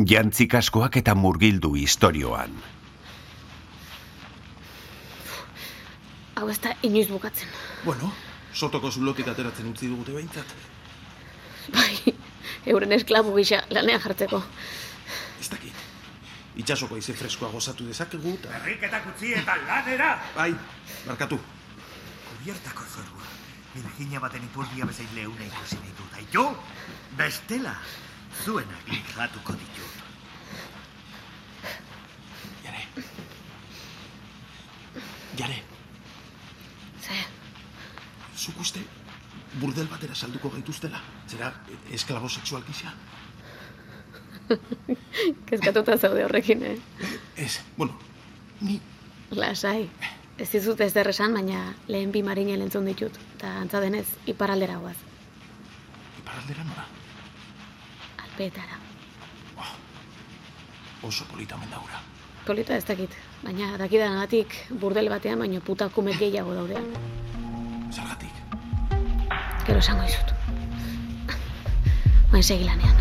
Jantzik askoak eta murgildu istorioan. Hau ez da inoiz bukatzen. Bueno, sotoko zulotik ateratzen utzi dugute behintzat. Bai, euren esklabu gisa lanean jartzeko. Ez dakit. Itxasoko ize freskoa gozatu dezakegu eta... Herriketak utzi eta lanera! Bai, markatu. Kubiertako zorua. Virginia baten ipurdia bezain leuna ikusi nahi dut. Aitu, bestela, zuenak lijatuko ditut. Jare. Jare, Ze, zuk uste burdel batera salduko gaituztela? Zera, esklabo sexual gisa? kezkatuta zaude horrekin, eh? Ez, bueno, ni Lasai. Ez dizut ez derresan, baina lehen bi marine entzun ditut. Eta antza denez, iparaldera guaz. iparaldera nora. Alpeetara. Oso polita omen daura. Polita ez dakit. Baina dakidan agatik burdel batean, baino puta kume gehiago daude. Zergatik. Gero esango izut. Oen segi lanean.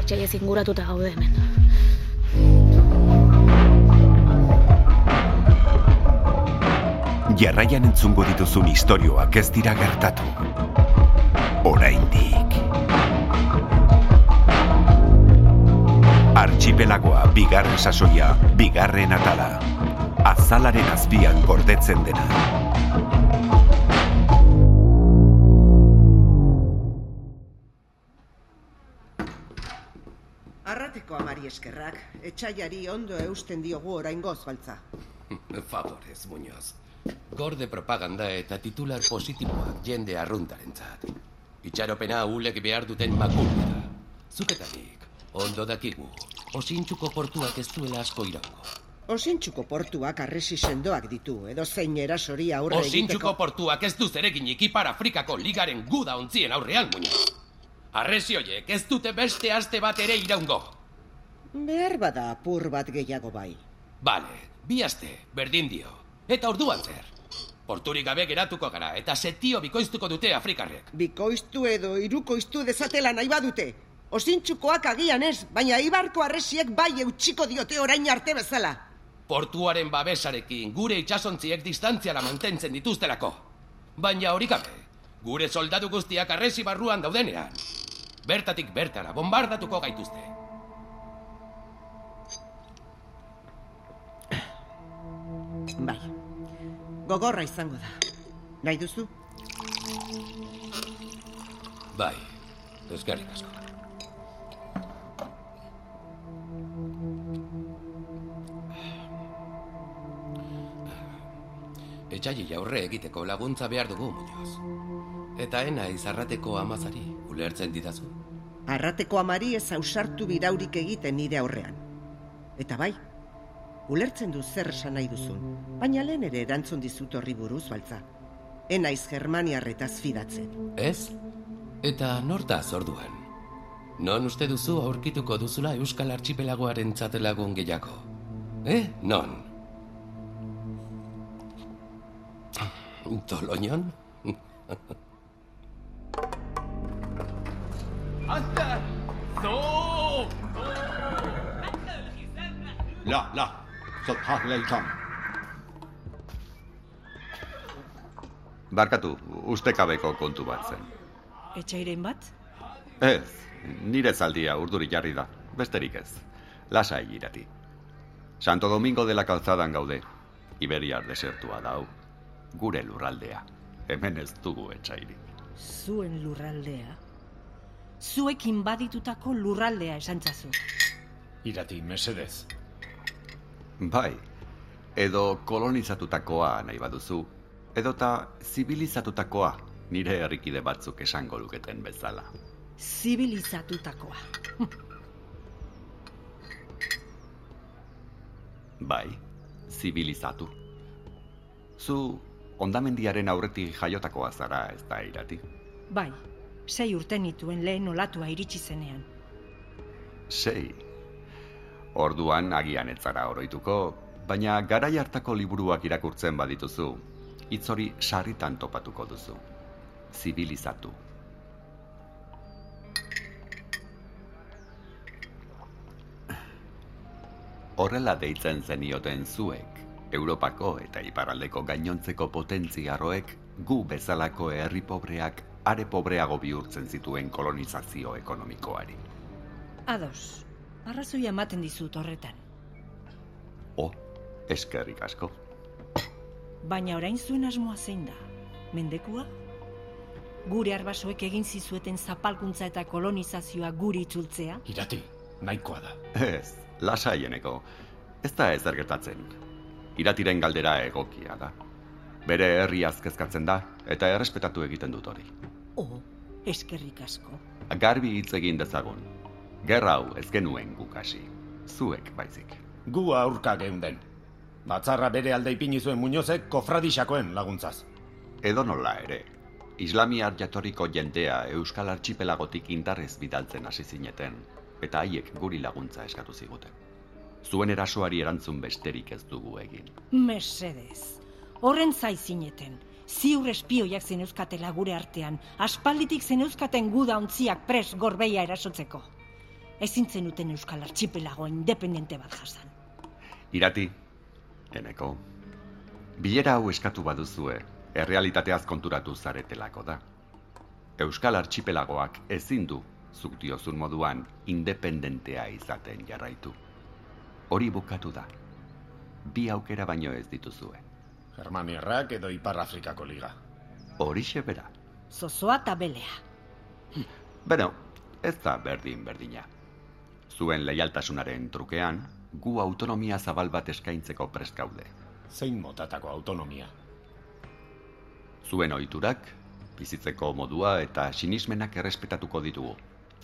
Etxaiez inguratuta gaude hemen. Jarraian entzungo dituzun istorioak ez dira gertatu. Archipelagoa bigarren sasoia, bigarren atala. Azalaren azpian gordetzen dena. Arrateko amari eskerrak, etxaiari ondo eusten diogu oraingoz baltza. Favorez, Muñoz. Gorde propaganda eta titular positiboak jende arruntarentzat. Itxaropena ulek behar duten makulta da. Ondo dakigu, osintxuko portuak ez duela asko iraungo. Osintxuko portuak arresi sendoak ditu, edo zein erasori aurre Osintxuko egiteko... portuak ez du zereginik Ipar Afrikako ligaren guda ontzien aurrean, Muñoz. Arresi hoiek ez dute beste aste bat ere iraungo. Behar bada apur bat gehiago bai. Bale, bi aste, berdin dio. Eta orduan zer. Porturik gabe geratuko gara, eta setio bikoiztuko dute Afrikarrek. Bikoiztu edo irukoiztu dezatela nahi badute. Osintxukoak agian ez, baina ibarko arresiek bai eutxiko diote orain arte bezala. Portuaren babesarekin gure itsasontziek distantziara mantentzen dituztelako. Baina hori gabe, gure soldadu guztiak arresi barruan daudenean. Bertatik bertara bombardatuko gaituzte. Bai, gogorra izango da. Nahi duzu? Bai, eskerrik asko. Etxai aurre egiteko laguntza behar dugu, Muñoz. Eta ena izarrateko amazari, ulertzen didazu. Arrateko amari ez ausartu biraurik egiten nire aurrean. Eta bai, ulertzen du zer esan nahi duzun, baina lehen ere erantzun dizut horri buruz baltza. Enaiz Germaniarretaz fidatzen. Ez? Eta nortaz orduan? Non uste duzu aurkituko duzula Euskal Archipelagoaren lagun gehiago? Eh, non? Toloñon? لا لا صدحاه للكم Barkatu, ustekabeko kontu bat zen. Etxairen bat? Ez, nire zaldia urduri jarri da, besterik ez. Lasa irati. Santo Domingo de la Calzadan gaude. Iberiar desertua dau. Gure lurraldea. Hemen ez dugu etxairik. Zuen lurraldea. Zuekin baditutako lurraldea esantzazu. Irati, mesedez. Bai, edo kolonizatutakoa nahi baduzu, edota zibilizatutakoa nire herrikide batzuk esango luketen bezala. Zibilizatutakoa. Bai, zibilizatu. Zu ondamendiaren aurretik jaiotakoa zara ez da irati? Bai, sei urte nituen lehen olatua iritsi zenean. Sei? Orduan agian ez zara oroituko, baina garai hartako liburuak irakurtzen badituzu, hitz hori sarritan topatuko duzu. Zibilizatu. Horrela deitzen zenioten zuek, Europako eta iparraldeko gainontzeko potentziarroek gu bezalako herri pobreak are pobreago bihurtzen zituen kolonizazio ekonomikoari. Ados, arrazoia ematen dizut horretan. O, eskerrik asko. Baina orain zuen asmoa zein da? Mendekua? Gure arbasoek egin zizueten zapalkuntza eta kolonizazioa guri itzultzea? Irati, nahikoa da. Ez, lasaieneko. Ez da ez gertatzen. Iratiren galdera egokia da. Bere herri azkezkatzen da eta errespetatu egiten dut hori. Oh, eskerrik asko. Garbi hitz egin dezagun. Gerra hau ez genuen gukasi. Zuek baizik. Gu aurka geunden. Batzarra bere alde ipini zuen Muñozek kofradixakoen laguntzaz. Edo nola ere, islamiar jatorriko jendea Euskal Archipelagotik indarrez bidaltzen hasi zineten, eta haiek guri laguntza eskatu ziguten. Zuen erasoari erantzun besterik ez dugu egin. Mesedez. Horren zai zineten. Ziur espioiak zeneuzkatela gure artean, aspalditik zeneuzkaten guda ontziak pres gorbeia erasotzeko. Ezin zenuten Euskal Archipelago independente bat jasan. Irati, eneko, bilera hau eskatu baduzue, errealitateaz konturatu zaretelako da. Euskal Archipelagoak ezin du, zuk diozun moduan, independentea izaten jarraitu. Hori bukatu da. Bi aukera baino ez dituzue. Germaniarrak edo Ipar Afrikako liga. Horixe bera. Zozoa eta belea. Beno, ez da berdin berdina. Zuen leialtasunaren trukean, gu autonomia zabal bat eskaintzeko prest gaude. Zein motatako autonomia? Zuen ohiturak, bizitzeko modua eta sinismenak errespetatuko ditugu.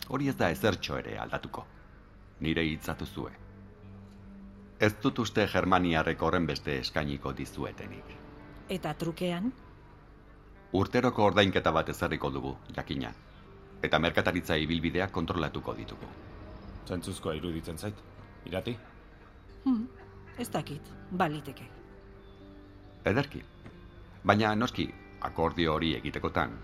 Hori ez da ezertxo ere aldatuko. Nire hitzatu zue. Ez dut uste Germaniarrek horren beste eskainiko dizuetenik. Eta trukean? Urteroko ordainketa bat ezarriko dugu, jakina. Eta merkataritza ibilbidea kontrolatuko ditugu. Zentzuzkoa iruditzen zait. Irati? Hmm, ez dakit, baliteke. Ederki. Baina noski, akordio hori egitekotan,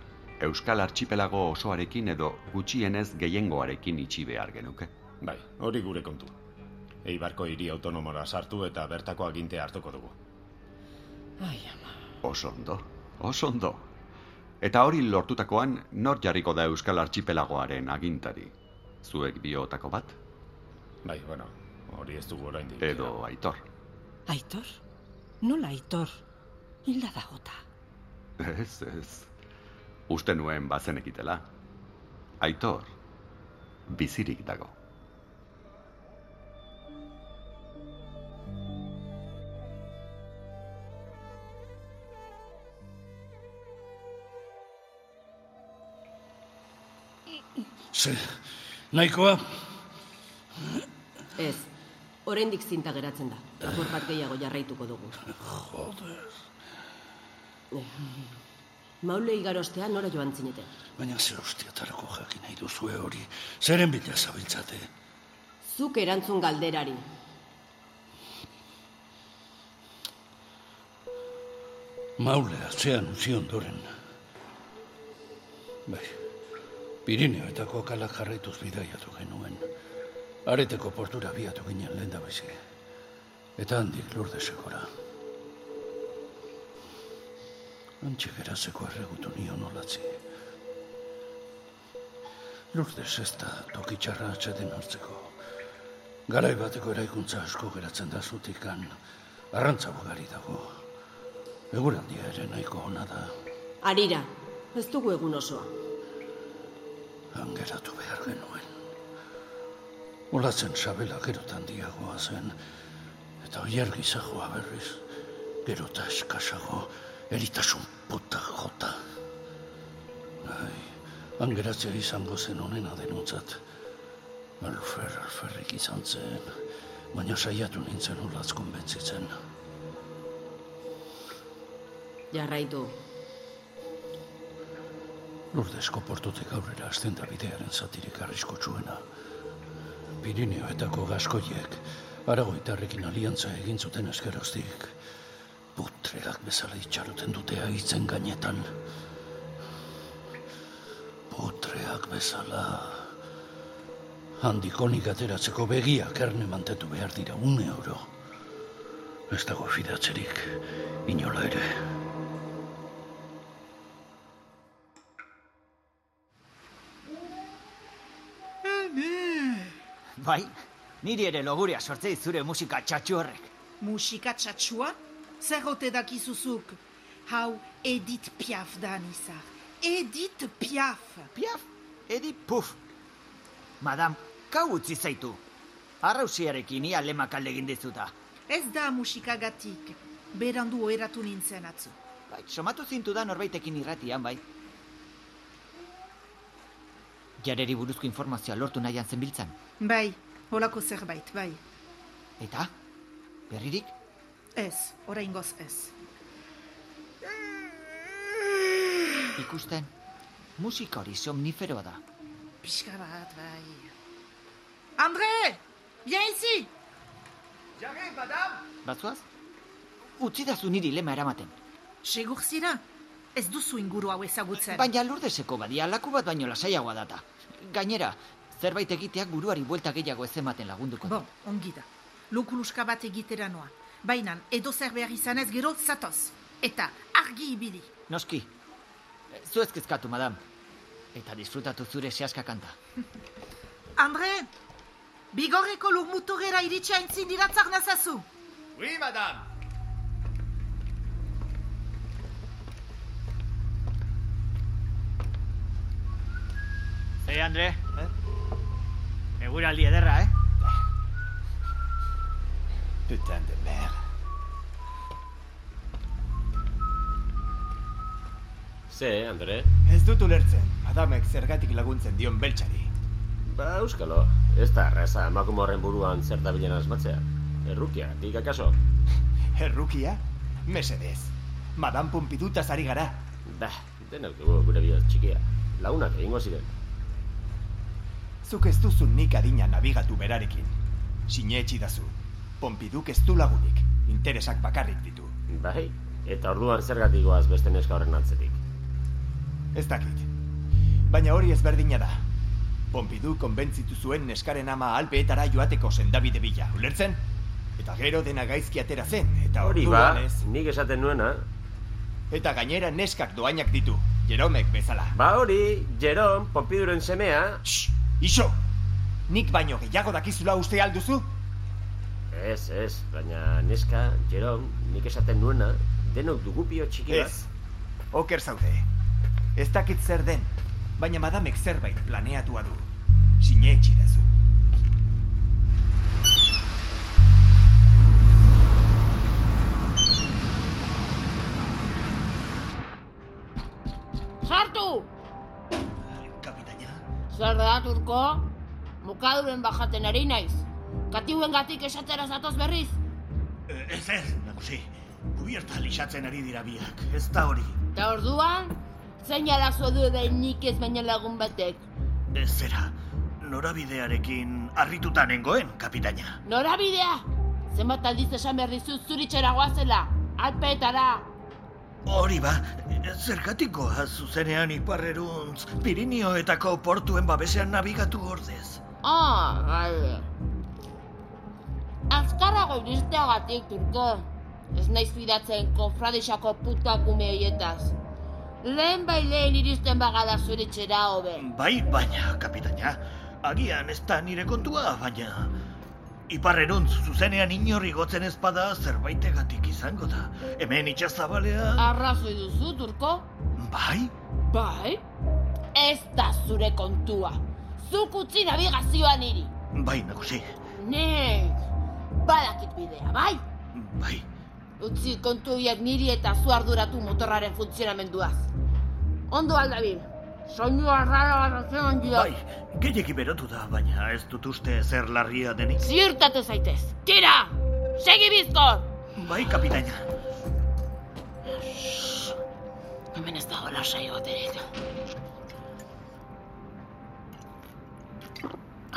Euskal Archipelago osoarekin edo gutxienez gehiengoarekin itxi behar genuke. Bai, hori gure kontu. Eibarko hiri autonomora sartu eta bertako agintea hartuko dugu. Ai, ama. Oso ondo, oso ondo. Eta hori lortutakoan, nor jarriko da Euskal Archipelagoaren agintari? Zuek biotako bat? Bai, bueno, hori ez dugu oraindik. Edo Aitor. Aitor? Nola Aitor? Hilda da jota. Ez, ez. Uste nuen bazenekitela. Aitor, bizirik dago. Ze, nahikoa? Ez, oraindik zinta geratzen da. Apur bat gehiago jarraituko dugu. Joder. Maule igarostea nora joan zineten. Baina ze hostiatarako jakin nahi duzue hori. Zeren bila zabiltzate? Zuk erantzun galderari. Maule atzean utzi ondoren. Bai, Pirineoetako kalak jarraituz bidaiatu genuen. Areteko portura biatu ginen lehen da bizi. Eta handik lurdesekora. Antxe gerazeko erregutu nion olatzi. Lurdez ez da tokitxarra atxeden hartzeko. Garai bateko eraikuntza asko geratzen da zutikan. Arrantza bugari dago. Eguraldia ere nahiko ona da. Arira, ez dugu egun osoa. Hangeratu behar genuen. Olatzen sabela gerotan diagoa zen, eta oier gizajoa berriz, gerota eskasago, eritasun puta jota. Ai, hangeratzea izango zen onena denutzat. Alfer, alferrik izan zen, baina saiatu nintzen olatz konbentzitzen. Jarraitu. Lurdesko portutik aurrera azten da bidearen zatirik arriskotsuena. Pirineoetako gaskoiek, aragoitarrekin aliantza egin zuten eskeroztik. Putreak bezala itxaruten dute aitzen gainetan. Putreak bezala... handikonik ateratzeko begiak erne mantetu behar dira une euro. Ez dago fidatzerik, inola ere. Bai, niri ere loguria sortzei zure musika txatxu horrek. Musika txatxua? Zer hote dakizuzuk? Hau Edith Piaf da nizar. Edith Piaf. Piaf? Edith Puf. Madam, kau utzi zaitu. Arrausiarekin ia lemak alde egin dizuta. Ez da musikagatik. Berandu oeratu nintzen atzu. Bai, somatu zintu da norbaitekin irratian, bai. Jareri buruzko informazioa lortu nahian zenbiltzan. Bai, holako zerbait, bai. Eta? Berririk? Ez, oraingoz ez. Ikusten, musika hori somniferoa da. Pixka bat, bai. Andre! Bien ici! Jage, madame! Batzuaz? Utzi da zu niri lema eramaten. Segur zira? Ez duzu inguru hau ezagutzen. Baina lurdeseko badia laku bat baino lasaiagoa data. Gainera, zerbait egiteak buruari buelta gehiago ez ematen lagunduko. Bon, ongi da. Lokuluska bat egitera noa. Baina, edo zer behar izanez gero zatoz. Eta argi ibili. Noski. Zu ezkezkatu, madam. Eta disfrutatu zure sehaska kanta. Andre, bigorreko lurmuturera iritsi aintzin diratzak nazazu. Oui, madame. Hey, Andre. Eh? Eguraldi ederra, eh? Putain de mer. Ze, Andre? Ez dut ulertzen, adamek zergatik laguntzen dion beltxari. Ba, euskalo, ez da erraza emakume horren buruan zer da bilen asmatzea. Errukia, dik akaso? Errukia? Mesedez. Madame Pompidutaz ari gara. Ba, denak dugu gure bihotz txikia. Lagunak egingo ziren. Zuk ez duzu nik adina nabigatu berarekin. Sinetxi dazu. Pompiduk ez du lagunik. Interesak bakarrik ditu. Bai, eta orduan zergatik goaz beste neska horren atzetik. Ez dakit. Baina hori ezberdina da. Pompidu konbentzitu zuen neskaren ama alpeetara joateko sendabide bila, ulertzen? Eta gero dena gaizki atera zen, eta Hori ba, ez. nik esaten nuena. Eta gainera neskak doainak ditu, Jeromek bezala. Ba hori, Jerom, Pompiduren semea. Shh, iso! Nik baino gehiago dakizula uste alduzu? Ez, ez, baina neska, Jerom, nik esaten nuena, denok dugu pio txiki bat. Ez, oker zaude. Ez dakit zer den, baina madamek zerbait planeatua du. Sine etxidazu. Zer da, turko? Mukaduren bajaten ari naiz. Katiuen gatik esatera zatoz berriz. Eh, Ez ez, nagusi. Kubierta lixatzen ari dira biak, ez da hori. Eta orduan, zein arazo du da nik ez baina lagun batek. Ez zera, norabidearekin harrituta nengoen, kapitaina. Norabidea! Zenbat aldiz esan behar dizut zuritxera goazela, alpeetara. Hori ba, zergatikoa zuzenean iparreruntz Pirinioetako portuen babesean nabigatu ordez. Ah, bai. Azkarrago iristeagatik, turko. Ez naiz fidatzen kofradixako putakume hoietaz. Lehen bai lehen iristen bagala zuritxera hobe. Bai, baina, kapitaina, agian ez da nire kontua, baina... Iparreruntz zuzenean inorri gotzen ezpada zerbaitegatik izango da. Hemen itxazabalea... Arrazoi duzu, turko? Bai? Bai? Ez da zure kontua. Zuk utzi nabigazioa niri. Bai, nagusi. Nik, badakit bidea, bai? Bai. Utzi kontu horiek niri eta zu arduratu motorraren funtzionamenduaz. Ondo aldabil, soinu arrara bat dio. Bai, gehiegi berotu da, baina ez dut uste zer larria denik. Ziurtatu zaitez, tira! Segi bizkor! Bai, kapitaina. Hemen ez dago lasai baterik.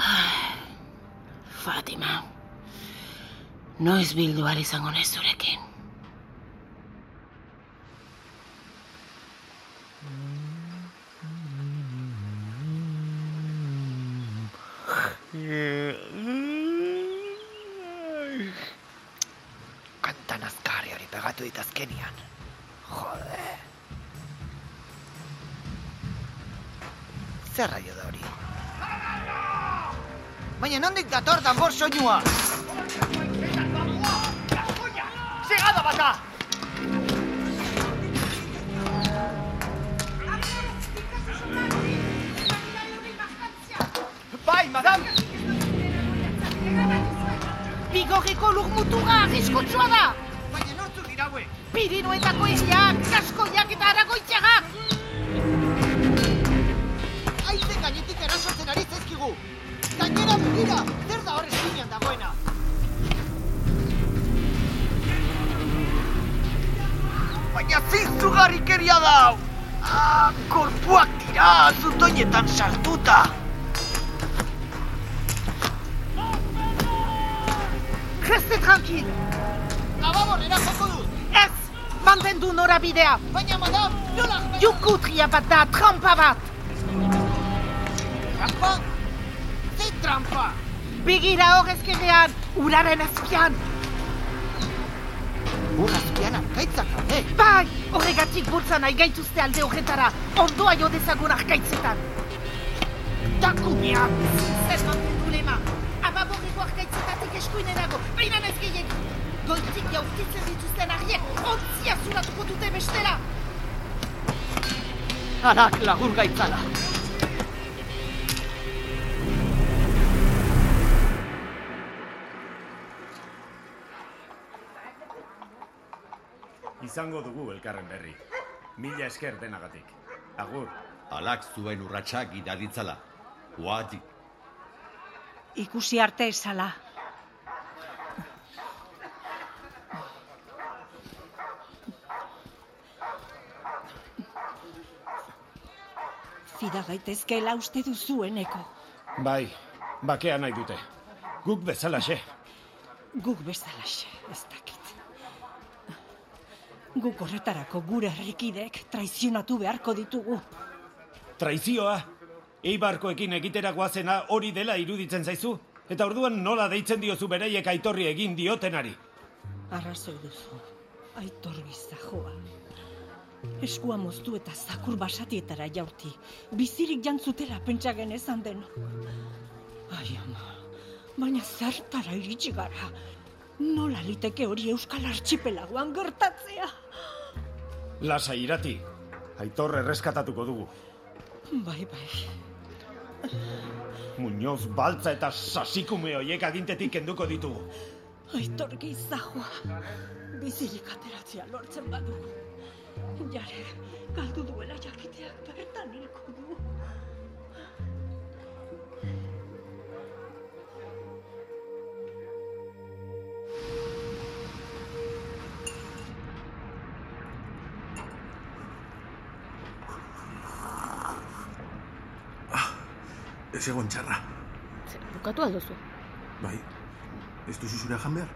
Ah, Fatima, noiz bildu izango naiz zurekin. Kantan azkarri hori pegatu dit azkenian. Jode. Zer raio da hori? Baina nondik dator danbor soinua? Segada bata! Bai, madam! Bigorreko lur muturra arriskutsua da! Baina nortzuk dira hauek? Pirinoetako hiriak, kaskoiak eta aragoitxagak! Aizen gainetik erasotzen ari zaizkigu! Gainera begira, zer da hor eskinean dagoena? Baina zintzugarrikeria da! hau! Ah, korpuak dira, zutoinetan sartuta! Reste tranquil! Lababorera joko dut! Ez! Mantendu norabidea! Baina, madam, nola... Jukutria bat da, trampa bat! Trampa? Ze trampa? Begira hor ezkerrean, uraren azpian! Ur azpian arkaitzak daude! Bai! Horregatik bultza nahi gaituzte alde horretara, ondoa jo dezagun arkaitzetan! Takumea! Ababorreko arkaitzetatik eskuinerago, baina ez gehiagin! Goitik jaurtitzen dituzten argiek, ontzia zuratuko dute bestela! Arak lagur gaitzala! Izango dugu elkarren berri. Mila esker denagatik. Agur. Alak zuen urratsak idaditzala. Uati. Ikusi arte esala. Fida gaitezkeela uste duzueneko. Bai, bakea nahi dute. Guk bezalaxe. Guk bezalaxe, ez dakit. Guk horretarako gure herrikidek traizionatu beharko ditugu. Traizioa? Eibarkoekin egitera goazena hori dela iruditzen zaizu? Eta orduan nola deitzen diozu bereiek aitorri egin diotenari? Arrazoi duzu. Aitor gizajoa. Eskua moztu eta zakur basatietara jaurti. Bizirik jantzutela pentsa genezan den. Ai ama, baina zertara iritsi gara. Nola liteke hori Euskal Archipelagoan gertatzea? Lasa irati. Aitor erreskatatuko dugu. Bai, bai. Muñoz baltza eta sasikume hoiek agintetik kenduko ditugu. Aitor gizajoa. Bizirik ateratzea lortzen badu. Jare, galdu duela jakiteak Ez egon txarra. Bukatu alduzu. Bai, ez duzu zure jan behar?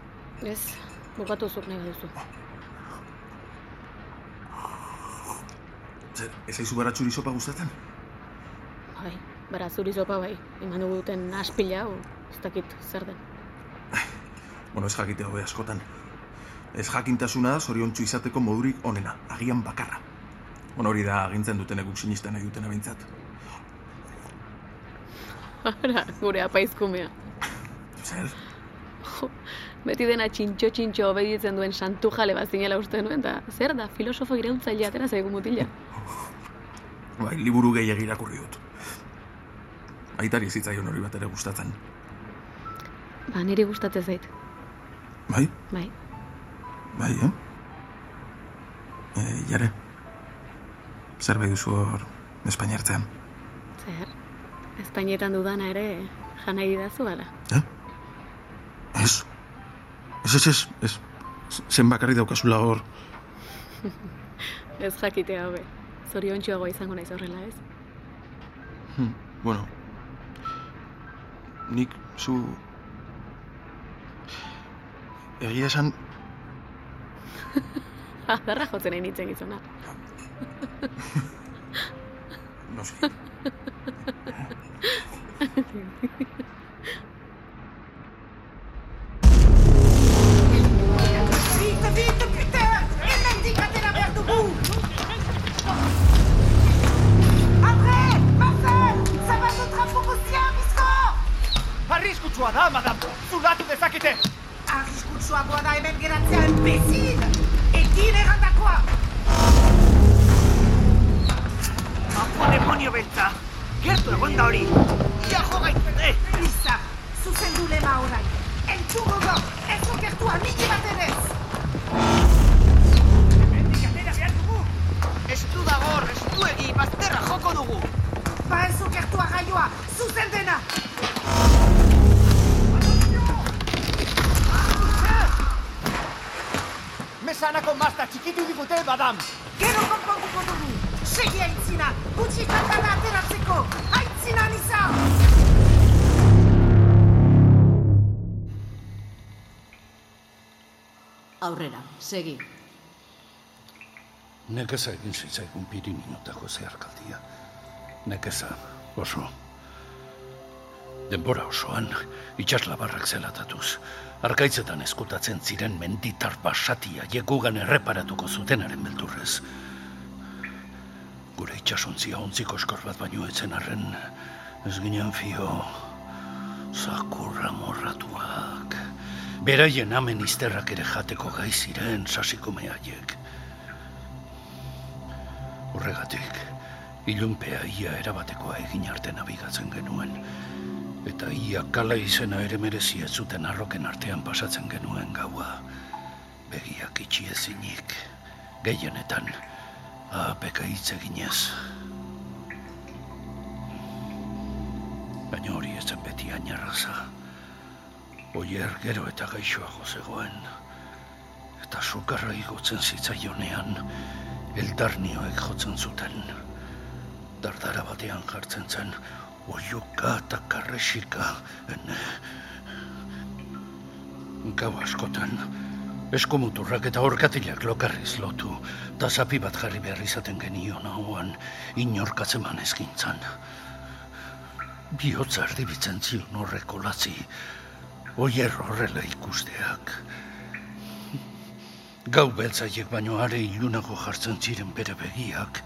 Ez, bukatu zuk nahi duzu. Zer, ez aizu bara txuri sopa gustatzen? Bai, bara zuri zopa bai. Eman dugu duten aspila, o, ez dakit zer den. Bueno, ez jakite hobe askotan. Ez jakintasuna zoriontsu izateko modurik onena, agian bakarra. Bueno, hori da agintzen duten eguk sinisten nahi dutena behintzat. Ara, gure apaizkumea. Zer? Beti dena txintxo txintxo obeditzen duen santu jale bat zinela uste nuen, eta zer da, filosofo irautzaile atera zaigu mutila. Bai, liburu gehiagi irakurri dut. Aitari zitzaion hori bat ere gustatzen. Ba, niri gustatzen zait. Bai? Bai. Bai, eh? E, jare, zer bai duzu hor Espainiartzean? Zer? Espainietan dudana ere janai didazu ala. Ez. Ez, ez, ez, ez. Zen bakarri daukazula hor. ez jakitea hobe. Zoriontsuagoa izango naiz horrela, ez? Hmm, bueno. Nik zu... Egia esan, Adarra jotzen nahi nintzen gizona. no sé. Aurrera, segi. Nekeza egin zitzaigun Pirinotako zeharkaldia. Nekeza, oso. Denbora osoan, itxaslabarrak zelatatuz, arkaitzetan eskutatzen ziren menditar basatia jegugan erreparatuko zutenaren beldurrez. Gure itxasontzia ontziko eskor bat baino etzen arren, ez ginen fio, zakurra morratuak. Beraien amen izterrak ere jateko gai ziren sasikume haiek. Horregatik, ilunpea ia erabatekoa egin arte nabigatzen genuen, eta ia kala izena ere merezi ez zuten arroken artean pasatzen genuen gaua. Begiak itxi ezinik, gehienetan, apeka hitz eginez. Baina hori ez zen beti ainarraza. Oier gero eta gaixoago zegoen. Eta sukarra igotzen zitzaionean, eldarnioek jotzen zuten. Dardara batean jartzen zen, oiuka eta karresika. Gau askotan, eskomuturrak eta orkatilak lokarriz lotu, eta zapi bat jarri behar izaten genion hauan, inorkatzen ezkintzan. Biotza erdibitzen zion horreko latzi, oier horrela ikusteak. Gau beltzaiek baino are ilunago jartzen ziren bere begiak,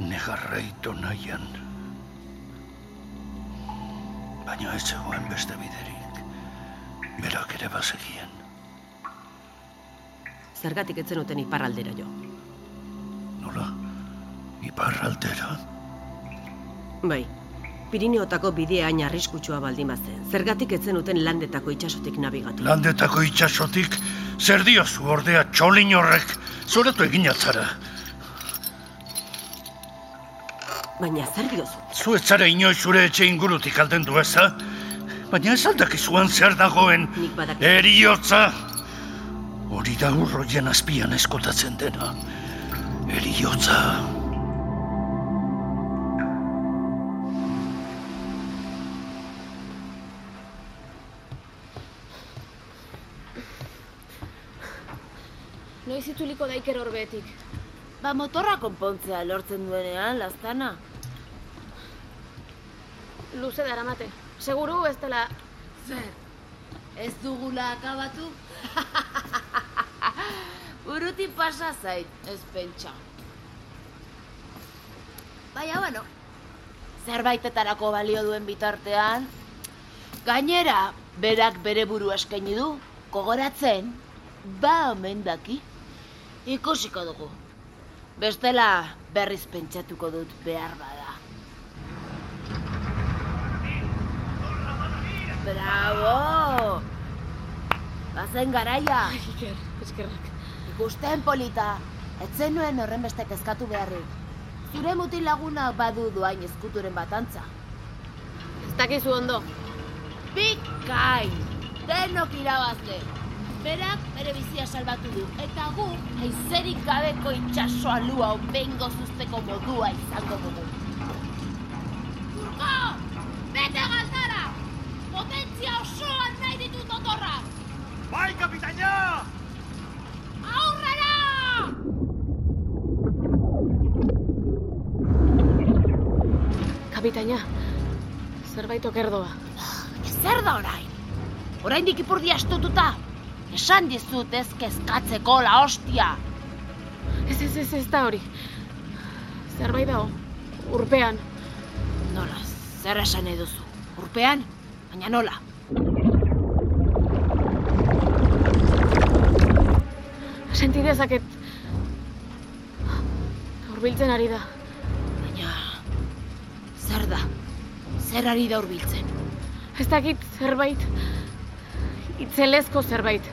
negarraito nahian. Baina ez zegoen beste biderik, berak ere bazegien. Zergatik etzen uten iparraldera jo. Nola? Iparraldera? Bai, Pirineotako bidea hain arriskutsua baldin bazen. Zergatik etzen uten landetako itsasotik nabigatu. Landetako itxasotik, zer diozu ordea txolin horrek, zoratu egin atzara. Baina zer diozu? Zu ez zara inoiz zure etxe ingurutik alden du eza? Baina ez aldakizuan zer dagoen Nik badakit. eriotza. Hori da urroien azpian eskotatzen dena. Eriotza. Noiz itzuliko da iker horbetik. Ba, motorra konpontzea lortzen duenean, lastana. Luze daramate. Seguru ez dela... Zer, ez dugula akabatu? Buruti pasa zait, ez pentsa. Baina, bueno, zerbaitetarako balio duen bitartean, gainera, berak bere buru eskaini du, kogoratzen, ba omen daki. Ikusiko dugu. Bestela berriz pentsatuko dut behar bada. Bravo! Bazen garaia. Iker, eskerrak. Ikusten polita. Etzen nuen horren beste kezkatu beharrik. Zure mutil laguna badu doain eskuturen bat antza. Ez dakizu ondo. Bikain! Denok irabazle. Berak bere bizia salbatu du. Eta gu, haizerik gabeko itxasoa lua onbengo zuzteko modua izango dugu. Turko! Bete galdara! Potentzia osoan nahi ditut otorrak! Bai, kapitaina! Aurrera! Kapitaina, zerbait okerdoa. Zer da orain? Oraindik ipurdi astututa? Esan dizut ez kezkatzeko la hostia. Ez, ez, ez, ez da hori. Zerbait dago, urpean. Nola, zer esan eduzu? Urpean? Baina nola? Senti dezaket... Urbiltzen ari da. Baina... Zer da? Zer ari da urbiltzen? Ez dakit zerbait... Itzelezko zerbait.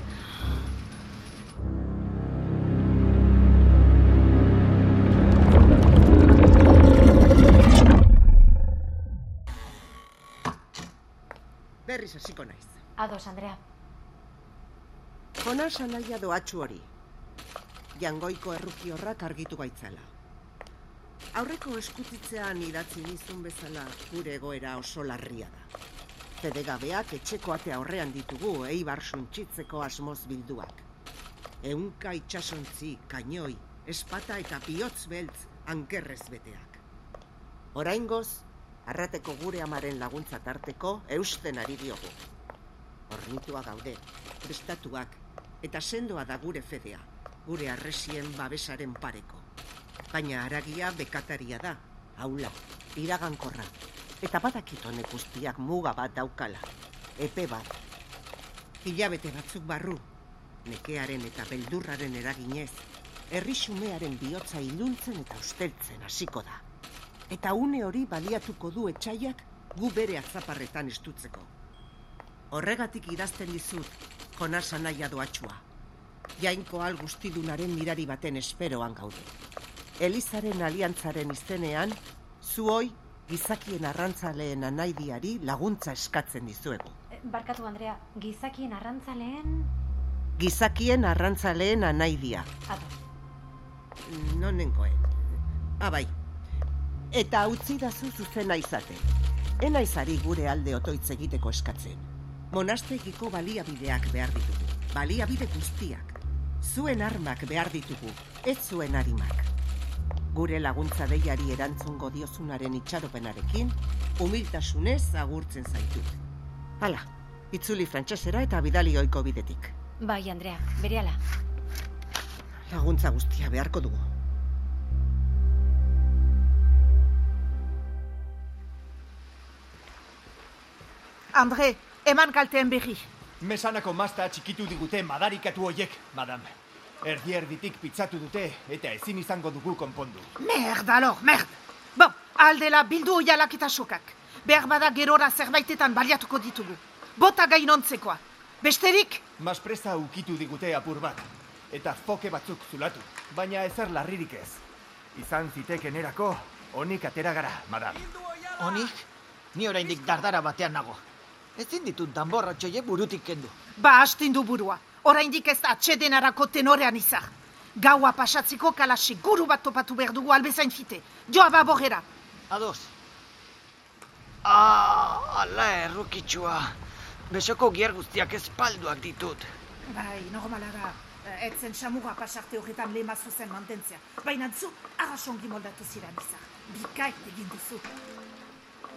Berriz hasiko naiz. Ados, Andrea. Jonas anaia doatxu hori. Jangoiko erruki horrak argitu baitzala. Aurreko eskutitzean idatzi nizun bezala gure egoera oso larria da. Fedegabeak etxeko ate aurrean ditugu eibar suntsitzeko asmoz bilduak. Eunka itxasontzi, kainoi, espata eta bihotz beltz ankerrez beteak. Oraingoz, arrateko gure amaren laguntza tarteko eusten ari diogu. Hornitua gaude, prestatuak, eta sendoa da gure fedea, gure arresien babesaren pareko. Baina aragia bekataria da, haula, iragankorra, eta badakit honek guztiak muga bat daukala, epe bat. Hilabete batzuk barru, nekearen eta beldurraren eraginez, herri xumearen bihotza iluntzen eta usteltzen hasiko da. Eta une hori baliatuko du etxaiak gu bere atzaparretan estutzeko. Horregatik idazten dizut, Jonas anaia doatxua. Jainko al guztidunaren mirari baten esperoan gaude. Elizaren aliantzaren izenean, zuoi gizakien arrantzaleen anaidiari laguntza eskatzen dizuegu. Eh, Barkatu, Andrea, gizakien arrantzaleen... Gizakien arrantzaleen anaidia. Ados. Nonengoen. Abai. Eta utzi dazu zuzena izate. Enaizari gure alde otoitz egiteko eskatzen. Monastegiko baliabideak behar ditugu. Baliabide guztiak. Zuen armak behar ditugu, ez zuen arimak. Gure laguntza deiari erantzungo diozunaren itxaropenarekin, humiltasunez agurtzen zaitut. Hala, itzuli frantsesera eta bidali oiko bidetik. Bai, Andrea, berehala. Laguntza guztia beharko dugu. Andre, eman kalteen berri. Mesanako mazta txikitu digute madarikatu hoiek, madam. Erdi erditik pitzatu dute eta ezin izango dugu konpondu. Merda, lor, merd. Bon, aldela bildu oialak eta sokak. Behar bada gerora zerbaitetan baliatuko ditugu. Bota gainontzekoa. Besterik? Maspresa ukitu digute apur bat. Eta foke batzuk zulatu. Baina ezer larririk ez. Izan ziteken erako, onik atera gara, madam. Onik? Ni oraindik dardara batean nago. Ezin ditut danborratxoie burutik kendu. Ba, astindu burua. Oraindik ez da atxedenarako tenorean izar. Gaua pasatziko kalasi guru bat topatu behar dugu albezain fite. Joa baborera. Ados. Ah, ala errukitxua. Besoko gier guztiak espalduak ditut. Bai, normala da. Etzen samurra pasarte horretan lema zuzen mantentzea. Baina zu, arrasongi moldatu ziren izar. Bikait egin duzu.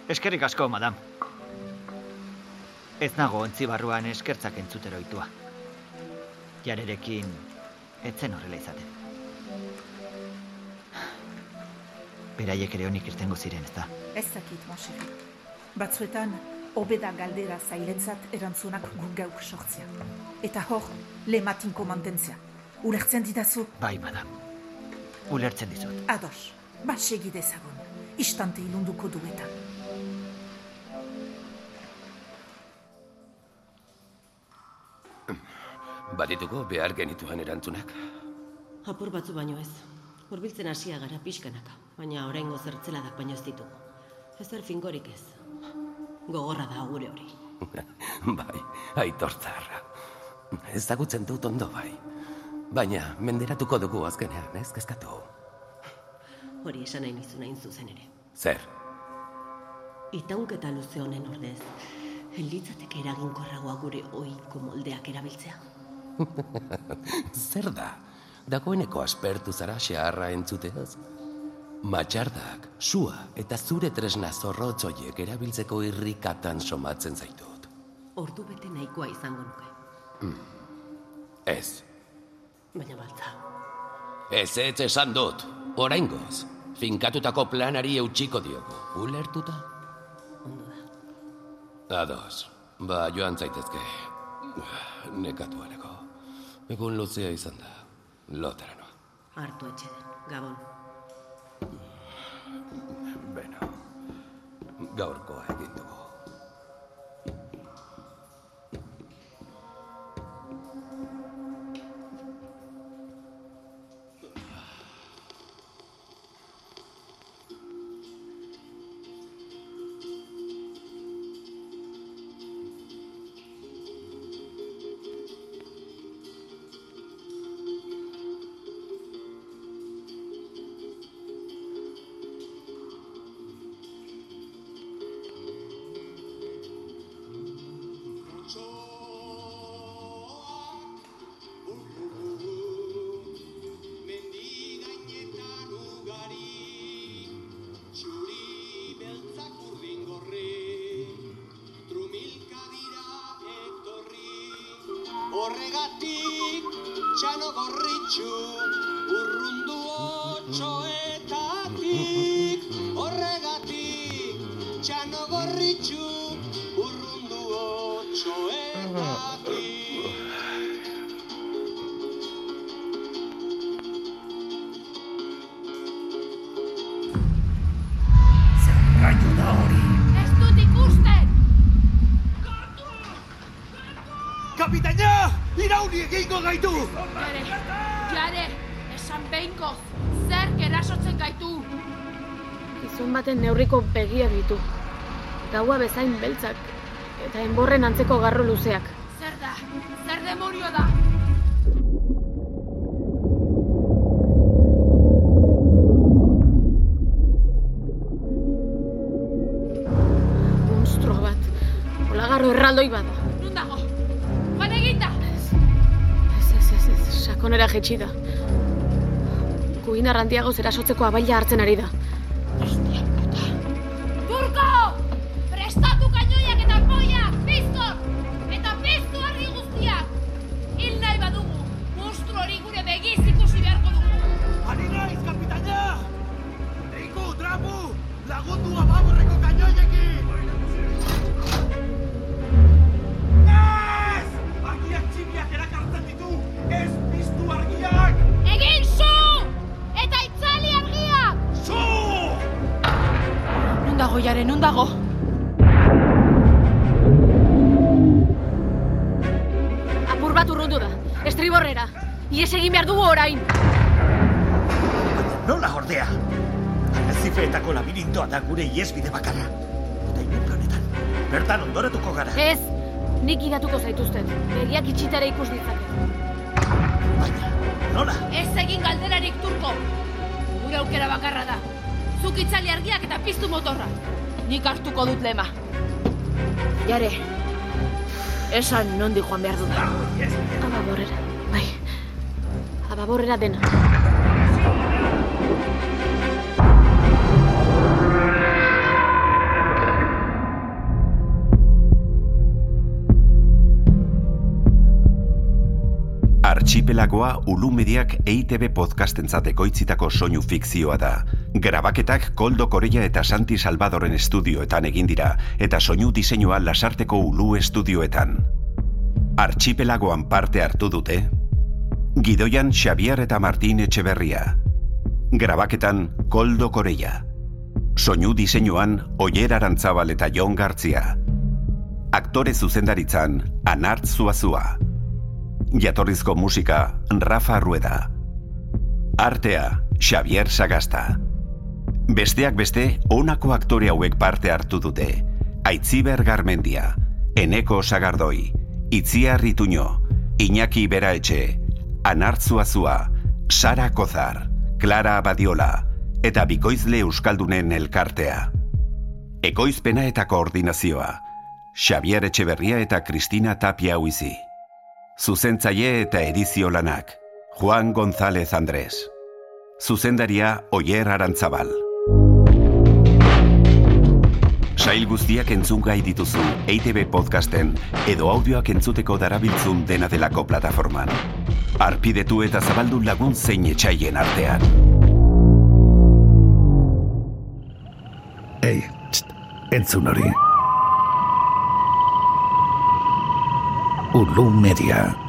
Eskerik asko, madam. Ez nago ontzi barruan eskertzak entzutero ohitua. Jarerekin, etzen horrela izaten. Beraiek ere honik irtengo ziren, ez? Ez dakit, Moseri. Batzuetan, obeda galdera zailetzat erantzunak gu gauk sortzea. Eta hor, lematinko mantentzea. Ulertzen didazu? Bai, madam. Ulertzen dizut. Ados, ba segi dezagun. Istante ilunduko duetan. Badituko behar genituen erantzunak. Apur batzu baino ez. Hurbiltzen hasia gara pixkanaka, baina oraingo zertzeladak baino ez ditugu. Ezer fingorik ez. Gogorra da gure hori. bai, aitortzarra. Ezagutzen dut ondo bai. Baina, menderatuko dugu azkenean, ez kezkatu. Hori esan nahi nizun hain zuzen ere. Zer, Itaunketa luze honen ordez, elitzateke eraginkorragoa gure ohiko moldeak erabiltzea. zer da? Dagoeneko aspertu zara xeharra entzuteaz? Matxardak, sua eta zure tresna zorrotzoiek erabiltzeko irrikatan somatzen zaitut. Ordu bete nahikoa izango nuke. Mm. Ez, Baina baltza, ez ez esan dut, oraingoz. Finkatutako planari eutxiko diogu, ulertuta? Ados, ba joan zaitezke. Nekatuareko. Egun luzea izan da. Lotara noa. Hartu etxeden, Gabon. Beno, gaurkoa egin dugu. Horregatik txano gorritxu urrundu otxoetatik Jare, jare, esan behinkoz, zer erasotzen gaitu? Gizon baten neurriko begiak ditu. Gaua bezain beltzak, eta enborren antzeko garro luzeak. Zer da? Zer demonio da? Monstruo bat. Olagarro erraldoi bat ez, sakonera jetxi da. Guin arrantiagoz erasotzeko abaila hartzen ari da. Bertan ondoratuko gara. Ez, nik gidatuko zaituztet. Begiak itxitara ikus ditzaket. Nola? Ez egin galderarik turko! Gure aukera bakarra da. Zuk itzali argiak eta piztu motorra. Nik hartuko dut lema. Jare, esan nondi joan behar dut. Ababorrera, bai. Ababorrera dena. Archipelagoa Ulu Mediak EITB podcastentzat ekoitzitako soinu fikzioa da. Grabaketak Koldo Korea eta Santi Salvadoren estudioetan egin dira, eta soinu diseinua Lasarteko Ulu estudioetan. Archipelagoan parte hartu dute, Gidoian Xavier eta Martin Etxeberria. Grabaketan Koldo Korea. Soinu diseinuan Oier Arantzabal eta Jon Gartzia. Aktore zuzendaritzan Anart Zuazua. Jatorrizko musika Rafa Rueda. Artea Xavier Sagasta. Besteak beste, honako aktore hauek parte hartu dute. Aitziber Garmendia, Eneko Sagardoi, Itziar Rituño, Iñaki Beraetxe, Anartzuazua, Sara Kozar, Clara Abadiola, eta Bikoizle Euskaldunen elkartea. Ekoizpena eta koordinazioa, Xavier Etxeberria eta Kristina Tapia Huizi. Zuzentzaile eta edizio lanak, Juan González Andrés. Zuzendaria Oier Arantzabal. Sail guztiak entzungai dituzu EITB podcasten edo audioak entzuteko darabiltzun dena delako plataforman. Arpidetu eta zabaldu lagun zein etxaien artean. Ei, txt, entzun hori. Ulu Media.